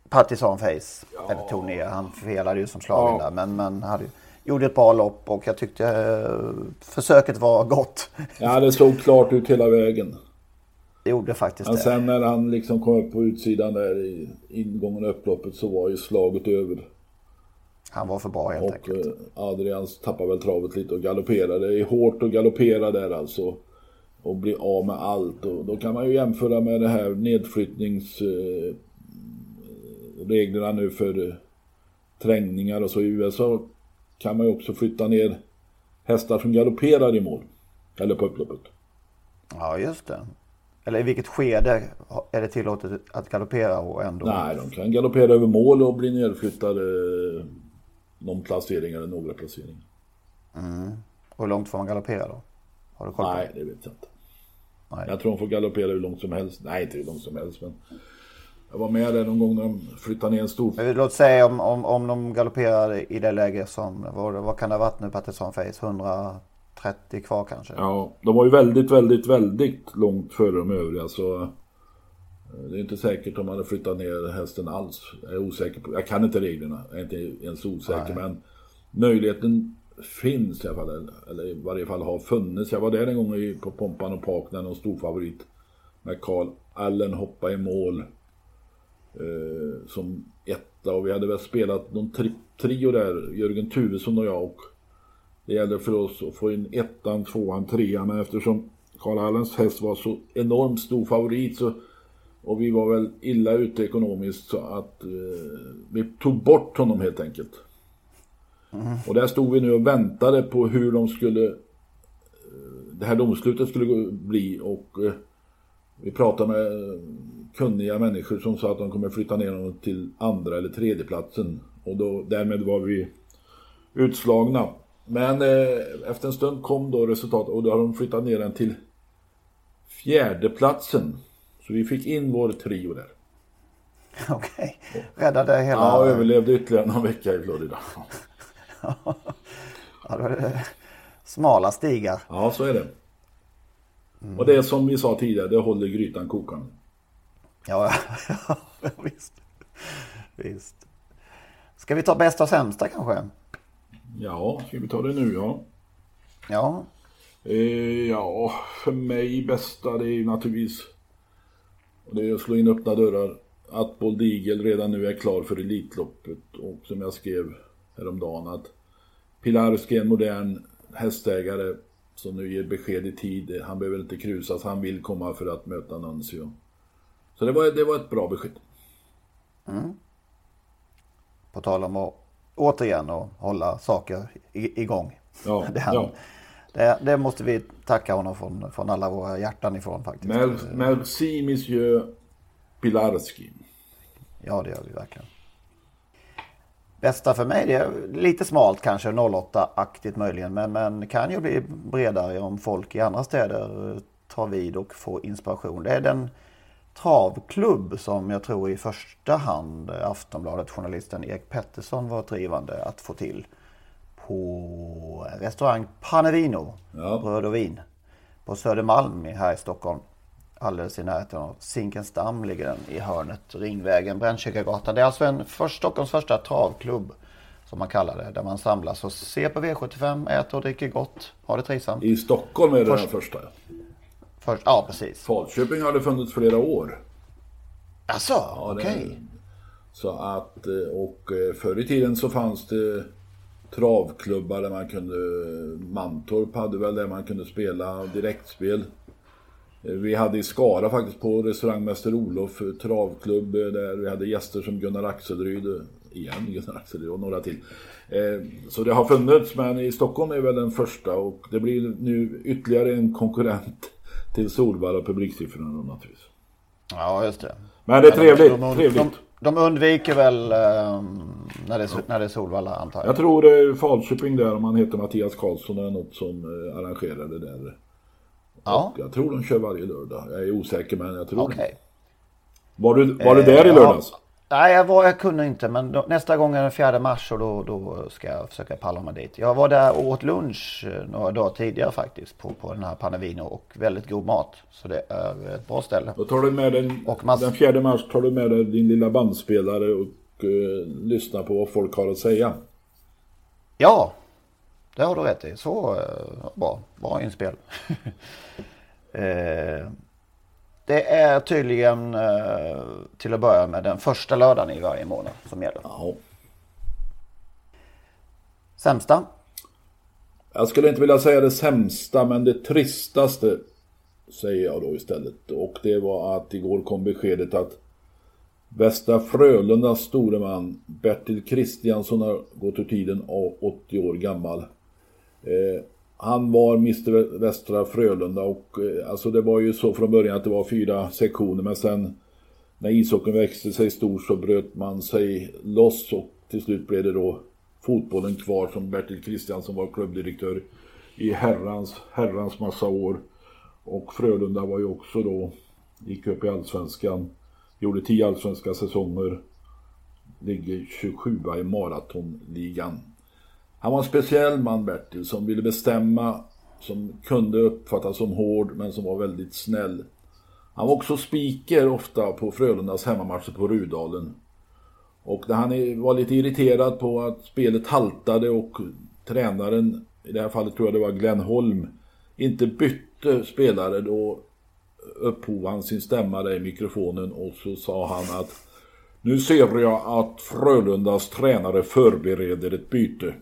Partisan Face. Eller tog ner, han felade ju som slagen Ja. där. Men, men hade, gjorde ett bra lopp och jag tyckte eh, försöket var gott. Ja, det såg klart ut hela vägen. Det gjorde faktiskt Men det. sen när han liksom kom upp på utsidan där i ingången och upploppet så var ju slaget över. Han var för bra helt Och enkelt. eh, Adrians tappade väl travet lite och galopperade. Det är hårt att galoppera där alltså. Och bli av med allt. Och då kan man ju jämföra med det här nedflyttningsreglerna eh, nu för eh, trängningar och så. I USA kan man ju också flytta ner hästar som galopperar i mål. Eller på upploppet. Ja, just det. Eller i vilket skede är det tillåtet att galoppera och ändå... Nej, de kan galoppera över mål och bli nedflyttade någon placering eller några placeringar. Mm. Och hur långt får man galoppera då? Har du koll på Nej, det? det vet jag inte. Nej. Jag tror de får galoppera hur långt som helst. Nej, inte hur långt som helst, men jag var med där någon gång när de flyttade ner en stor... Låt säga om, om, om de galopperar i det läge som, vad, vad kan det ha varit nu Patterson Face? 130 kvar kanske? Ja, de var ju väldigt, väldigt, väldigt långt före de övriga så det är inte säkert om man hade flyttat ner hästen alls. Jag är osäker på, jag kan inte reglerna, jag är inte ens osäker Nej. men möjligheten finns i alla fall, eller- i varje fall har funnits. Jag var där en gång på Pompan och Park när någon stor favorit med Carl Allen hoppa i mål eh, som etta och vi hade väl spelat någon tri- trio där, Jörgen Tuvesson och jag och det gällde för oss att få in ettan, tvåan, trean men eftersom Carl Allens häst var så enormt stor favorit så och vi var väl illa ute ekonomiskt så att eh, vi tog bort honom helt enkelt. Och där stod vi nu och väntade på hur de skulle eh, det här domslutet skulle bli och eh, vi pratade med eh, kunniga människor som sa att de kommer flytta ner honom till andra eller tredje platsen och då, därmed var vi utslagna. Men eh, efter en stund kom då resultatet och då har de flyttat ner den till fjärdeplatsen. Så vi fick in vår trio där. Okej, räddade hela... Ja, överlevde ytterligare någon vecka i Florida. ja, då är det smala stigar. Ja, så är det. Och det är som vi sa tidigare, det håller grytan kokande. Ja, ja visst. visst. Ska vi ta bästa och sämsta kanske? Ja, ska vi ta det nu ja. Ja. Eh, ja, för mig bästa det är naturligtvis och det är att slå in öppna dörrar. Att Bold Eagle redan nu är klar för Elitloppet och som jag skrev häromdagen att Pilarski är en modern hästägare som nu ger besked i tid. Han behöver inte krusas, han vill komma för att möta Nuncio. Så det var, det var ett bra besked. Mm. På tal om att återigen att hålla saker igång. Ja, det, ja. Det, det, måste vi tacka honom från, från alla våra hjärtan ifrån faktiskt. Mer, merci monsieur Pilarski. Ja det gör vi verkligen. Bästa för mig, det är lite smalt kanske, 08-aktigt möjligen. Men, men kan ju bli bredare om folk i andra städer tar vid och får inspiration. Det är den travklubb som jag tror i första hand Aftonbladet-journalisten Erik Pettersson var drivande att få till på restaurang Panevino, ja. bröd och vin, på Södermalm här i Stockholm. Alldeles i närheten av Zinkensdamm ligger den i hörnet, Ringvägen, Brännkyrkagatan. Det är alltså en för Stockholms första travklubb som man kallar det, där man samlas och ser på V75, äter och dricker gott, har det trivsamt. I Stockholm är det först, den första? Först, ja, precis. Falköping har det funnits flera år. Alltså, ja, okej. Okay. Så att, eh, och eh, förr i tiden så fanns det travklubbar där man kunde, Mantorp hade väl där man kunde spela direktspel. Eh, vi hade i Skara faktiskt på restaurang Mäster Olof travklubb där vi hade gäster som Gunnar Axelryd, igen Gunnar Axelryd och några till. Så det har funnits men i Stockholm är väl den första och det blir nu ytterligare en konkurrent till Solvalla publiksiffrorna naturligtvis. Ja, just det. Men det är trevligt. De, de, trevligt. De, undviker väl eh, när, det, när det är Solvalla antar jag. Jag tror det är Falköping där om han heter Mattias Karlsson eller något som eh, arrangerar det där. Ja. Och jag tror de kör varje lördag. Jag är osäker men jag tror okay. det. Var du, var du där eh, i lördags? Ja. Nej, jag, var, jag kunde inte. Men då, nästa gång är den 4 mars och då, då ska jag försöka palla mig dit. Jag var där och åt lunch eh, några dagar tidigare faktiskt på, på den här Panavino och väldigt god mat. Så det är ett bra ställe. Då tar du med den, och mass... den 4 mars tar du med dig din lilla bandspelare och uh, lyssnar på vad folk har att säga. Ja, det har du rätt i. Så uh, bra, bra inspel. uh, Det är tydligen eh, till att börja med den första lördagen i varje månad som gäller. Ja. Sämsta? Jag skulle inte vilja säga det sämsta men det tristaste säger jag då istället. Och det var att igår kom beskedet att Västra Frölundas store man Bertil Kristiansson har gått ur tiden och 80 år gammal. Eh, han var Mr Västra Frölunda och eh, alltså det var ju så från början att det var fyra sektioner men sen när ishockeyn växte sig stor så bröt man sig loss och till slut blev det då fotbollen kvar som Bertil Kristiansson var klubbdirektör i herrans, herrans massa år. Och Frölunda var ju också då, gick upp i allsvenskan, gjorde tio allsvenska säsonger, ligger 27 i maratonligan. Han var en speciell man Bertil som ville bestämma, som kunde uppfattas som hård men som var väldigt snäll. Han var också speaker ofta på Frölundas hemmamatcher på Rudalen. Och när han var lite irriterad på att spelet haltade och tränaren, i det här fallet tror jag det var Glenn Holm, inte bytte spelare då upphov han sin stämma där i mikrofonen och så sa han att nu ser jag att Frölundas tränare förbereder ett byte.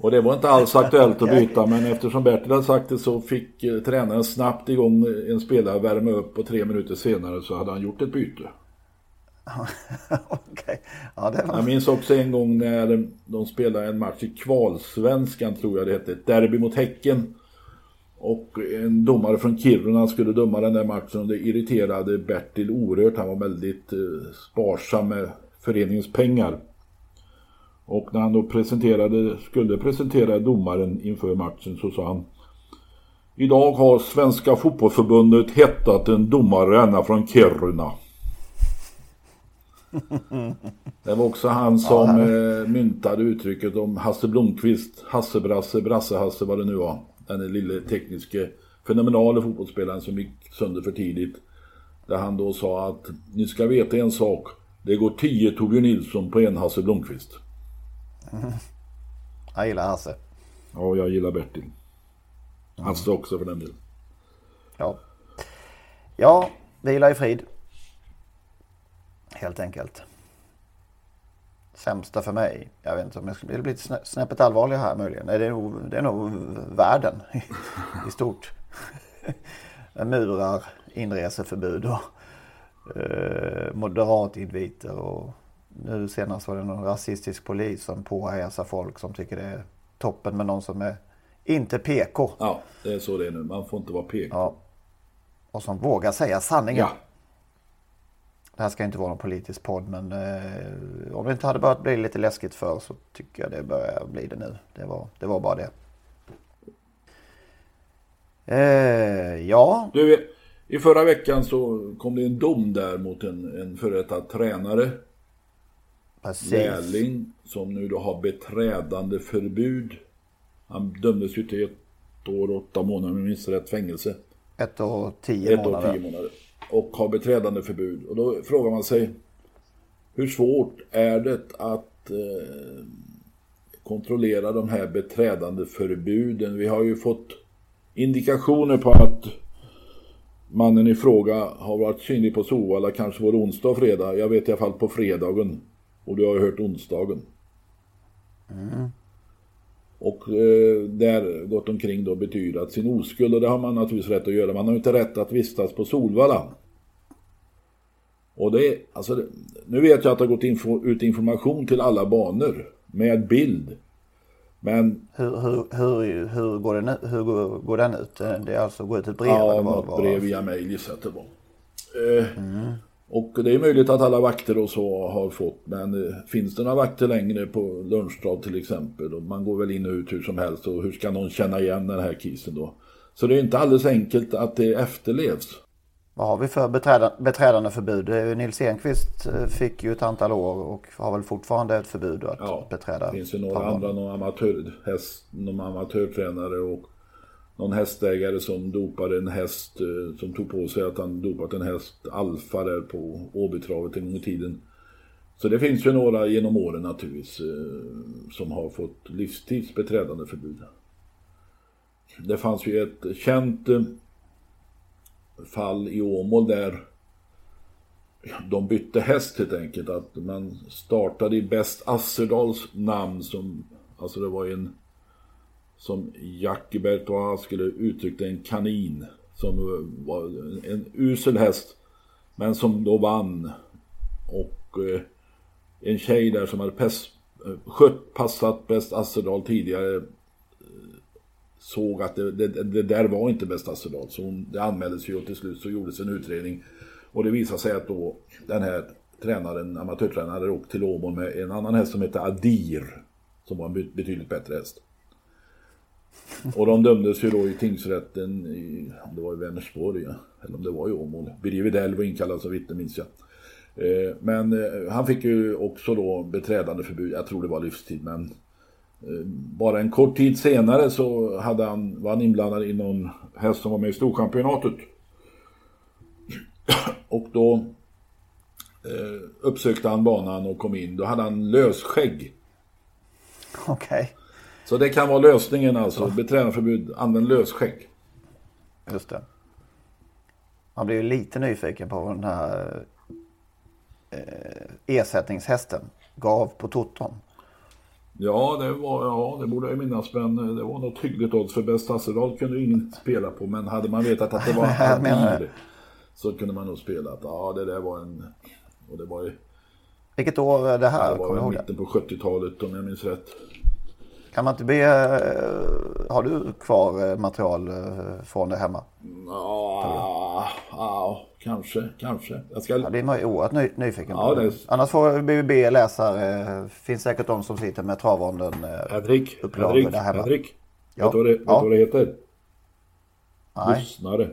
Och det var inte alls aktuellt att byta men eftersom Bertil hade sagt det så fick eh, tränaren snabbt igång en spelare värma upp och tre minuter senare så hade han gjort ett byte. okay. ja, det var... Jag minns också en gång när de spelade en match i kvalsvenskan tror jag det hette, ett derby mot Häcken. Och en domare från Kiruna skulle döma den där matchen och det irriterade Bertil oerhört. Han var väldigt eh, sparsam med föreningens pengar. Och när han då presenterade, skulle presentera domaren inför matchen så sa han Idag har Svenska fotbollförbundet hettat en domare ända från Kiruna. Det var också han som ja, myntade uttrycket om Hasse Blomqvist, Hassebrasse, Brasse-Hasse vad det nu var. Den lille tekniske fenomenale fotbollsspelaren som gick sönder för tidigt. Där han då sa att ni ska veta en sak. Det går tio Torbjörn Nilsson på en Hasse Blomqvist. Mm. Jag gillar Hasse. Ja, jag gillar Bertil. Hasse också för den delen. Ja. Ja, vila i frid. Helt enkelt. Sämsta för mig. Jag vet inte om jag skulle bli lite snäppet allvarlig här möjligen. Nej, det är nog, det är nog världen i, i stort. Murar, inreseförbud och eh, moderatinviter och nu senast var det någon rasistisk polis som påhejsar folk som tycker det är toppen med någon som är inte PK. Ja, det är så det är nu. Man får inte vara PK. Ja. Och som vågar säga sanningen. Ja. Det här ska inte vara någon politisk podd men eh, om det inte hade börjat bli lite läskigt för så tycker jag det börjar bli det nu. Det var, det var bara det. Eh, ja. Du, i förra veckan så kom det en dom där mot en, en före detta tränare. Precis. Lärling som nu då har beträdande förbud. Han dömdes ju till ett år och åtta månader med minst rätt fängelse. Ett år och tio ett månader. År tio månader. Och har beträdande förbud. Och då frågar man sig hur svårt är det att eh, kontrollera de här beträdande förbuden? Vi har ju fått indikationer på att mannen i fråga har varit synlig på Solvalla kanske både onsdag och fredag. Jag vet i alla fall på fredagen. Och du har ju hört onsdagen. Mm. Och eh, där gått omkring då betydat sin oskuld och det har man naturligtvis rätt att göra. Man har inte rätt att vistas på Solvalla. Och det är, alltså, nu vet jag att det har gått info, ut information till alla banor med bild. Men... Hur, hur, hur, hur, går, den, hur går, går den ut? Det är alltså gå ut ett brev? Ja, något brev via mail gissar jag att det var. Eh, mm. Och det är möjligt att alla vakter och så har fått, men eh, finns det några vakter längre på Lunchstad till exempel? Och man går väl in och ut hur som helst och hur ska någon känna igen den här kisen då? Så det är inte alldeles enkelt att det efterlevs. Vad har vi för beträda, beträdande förbud? Nils Enqvist eh, fick ju ett antal år och har väl fortfarande ett förbud att ja, beträda. Det finns ju några andra, någon, amatör, häst, någon amatörtränare och någon hästägare som dopade en häst eh, som tog på sig att han dopat en häst alfa där på Åbytravet en gång i tiden. Så det finns ju några genom åren naturligtvis eh, som har fått livstidsbeträdande förbud. Det fanns ju ett känt eh, fall i Åmål där de bytte häst helt enkelt. Att man startade i Bäst Asserdals namn som, alltså det var en som Jackie Bertois skulle uttrycka en kanin som var en usel häst men som då vann. Och eh, en tjej där som hade pest, eh, skött passat bäst Asserdal tidigare eh, såg att det, det, det, där var inte bäst Asserdal så hon, det anmäldes ju och till slut så gjordes en utredning. Och det visade sig att då den här tränaren, amatörtränaren hade åkt till Åmål med en annan häst som hette Adir som var en betydligt bättre häst. Och de dömdes ju då i tingsrätten i, om det var i Vänersborg, eller om det var i Åmål. Birger Widell var inkallad som vittne minns jag. Eh, men eh, han fick ju också då beträdande förbud, jag tror det var livstid men eh, bara en kort tid senare så hade han, var han inblandad i någon häst som var med i Storchampionatet. Och då eh, uppsökte han banan och kom in, då hade han lösskägg. Okej. Okay. Så det kan vara lösningen alltså. Ja. Beträdandeförbud, använd lösskägg. Just det. Man blir ju lite nyfiken på den här eh, ersättningshästen gav på toton. Ja, det var, ja, det borde jag minnas, men eh, det var något hyggligt odds för bäst Hasseldahl kunde ingen spela på, men hade man vetat att det var Adil så kunde man nog spela att ja, det där var en, och det var ju Vilket år är det här? det var i mitten på 70-talet om jag minns rätt. Kan man inte be, eh, har du kvar eh, material eh, från det hemma? Ja, Ja, kanske, kanske. Jag ska... Ja, det är man ju oerhört ny, nyfiken på. Ja, det är- Annars får BBB läsare, finns säkert de som sitter med travronden eh, Henrik, Henrik, där hemma. Henrik. Ja. Vet du vad det, Ja. vad det heter? Nej. Lyssnare.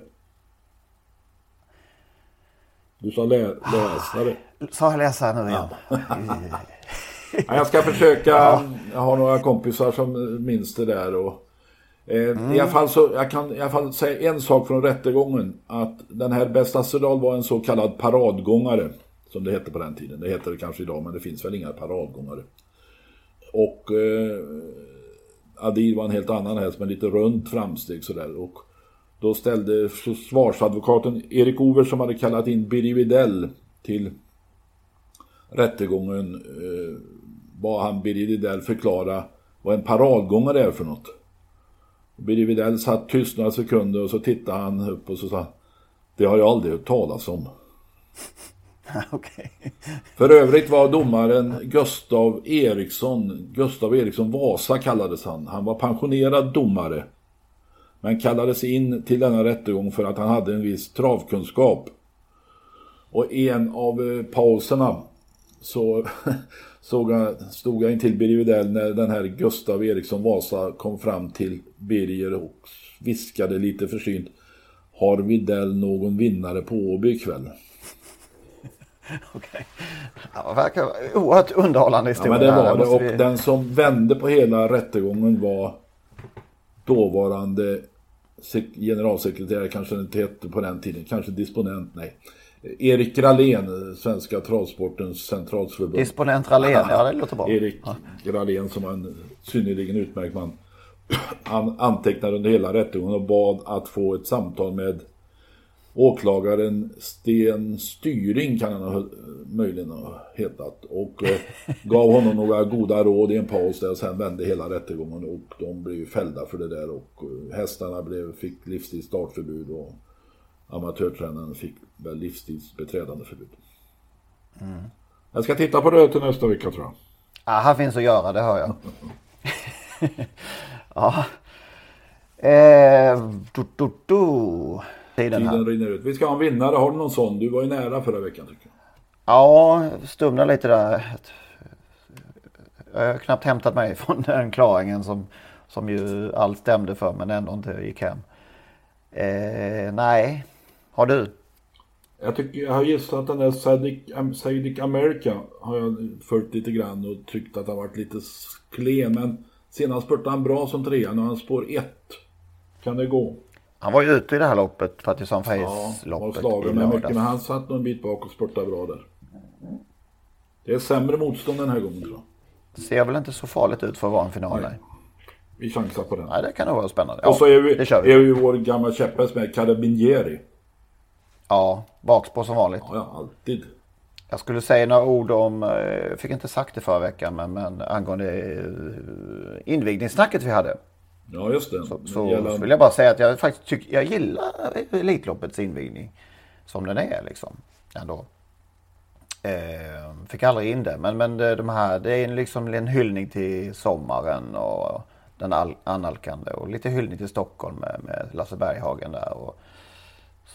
Du sa lä, läsare. Sa jag läsare nu igen? Ja, jag ska försöka. Jag har några kompisar som minns det där. Och, eh, i, alla fall så, jag kan i alla fall säga en sak från rättegången. Att den här Bästa Astrodal var en så kallad paradgångare. Som det hette på den tiden. Det heter det kanske idag men det finns väl inga paradgångare. Och eh, Adil var en helt annan häst med lite runt framsteg sådär. Och då ställde försvarsadvokaten Erik Over som hade kallat in Birger Widell till rättegången eh, bad han Birger Widell förklara vad en paradgångare är för något. Birger Widell satt tyst några sekunder och så tittade han upp och så sa Det har jag aldrig hört talas om. För övrigt var domaren Gustav Eriksson, Gustav Eriksson Vasa kallades han. Han var pensionerad domare. Men kallades in till denna rättegång för att han hade en viss travkunskap. Och en av eh, pauserna så såg jag, stod jag intill Birger Widell när den här Gustav Eriksson Vasa kom fram till Birger och viskade lite försynt. Har Widell någon vinnare på Åby ikväll? Okej. Ja, det verkar oerhört underhållande Ja, historia. men det var det. Och vi- den som vände på hela rättegången var dåvarande sek- generalsekreterare, kanske inte hette på den tiden, kanske disponent, nej. Erik Gralén, Svenska Travsportens centralförbund. Disponent Rallén, ja det låter bra. Erik Gralén som var en synnerligen utmärkt man. Han antecknade under hela rättegången och bad att få ett samtal med åklagaren Sten Styring kan han ha, möjligen ha hetat. Och eh, gav honom några goda råd i en paus där och sen vände hela rättegången och de blev fällda för det där och eh, hästarna blev, fick livstids startförbud och amatörtränaren fick väl livstids beträdandeförbud. Mm. Jag ska titta på det till nästa vecka tror jag. Ja, här finns att göra, det hör jag. ja. Eh, du, du, du. Tiden. Tiden rinner ut. Vi ska ha en vinnare. Har du någon sån? Du var ju nära förra veckan tycker jag. Ja, stumnar lite där. Jag har knappt hämtat mig från den klaringen som, som ju allt stämde för men ändå inte gick hem. Eh, nej, har du? Jag, tycker, jag har gissat den där Sadiq America har jag följt lite grann och tyckt att han varit lite klen. Men senast spurtade han bra som trea. Nu han spår ett. Kan det gå? Han var ju ute i det här loppet, Ja, har Face-loppet slagen i med mycket. Men han satt nog en bit bak och spurtade bra där. Det är sämre motstånd den här gången tror jag. Det ser väl inte så farligt ut för att vara en final. Nej, Vi chansar på den. nej det kan nog vara spännande. och så är, vi, det kör vi. är ju vår gamla käpphäst med Carabinieri. Ja, bakspår som vanligt. Ja, ja, alltid. Jag skulle säga några ord om, eh, jag fick inte sagt det förra veckan, men, men angående eh, invigningssnacket vi hade. Ja, just det. Så, så, gällande- så vill jag bara säga att jag faktiskt tycker, jag gillar Elitloppets invigning. Som den är liksom. Ändå. Eh, fick aldrig in det. Men, men de här, det är liksom en hyllning till sommaren och den all, annalkande. Och lite hyllning till Stockholm med, med Lasse Berghagen där. Och,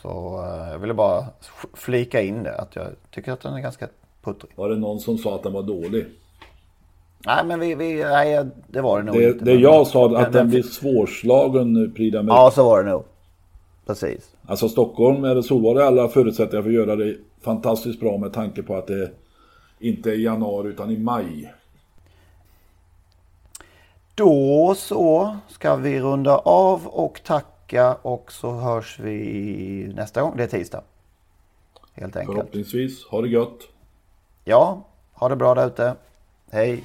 så eh, jag ville bara flika in det. Att jag tycker att den är ganska puttrig. Var det någon som sa att den var dålig? Nej men vi, vi nej, det var det nog Det, inte. det jag sa att men- den blir svårslagen Prix med. Ja så var det nog. Precis. Alltså Stockholm eller Solvalla alla förutsättningar för att göra det fantastiskt bra med tanke på att det inte är i januari utan i maj. Då så ska vi runda av och tacka och så hörs vi nästa gång. Det är tisdag. Helt enkelt. Förhoppningsvis. Ha det gött. Ja, ha det bra där ute. Hej.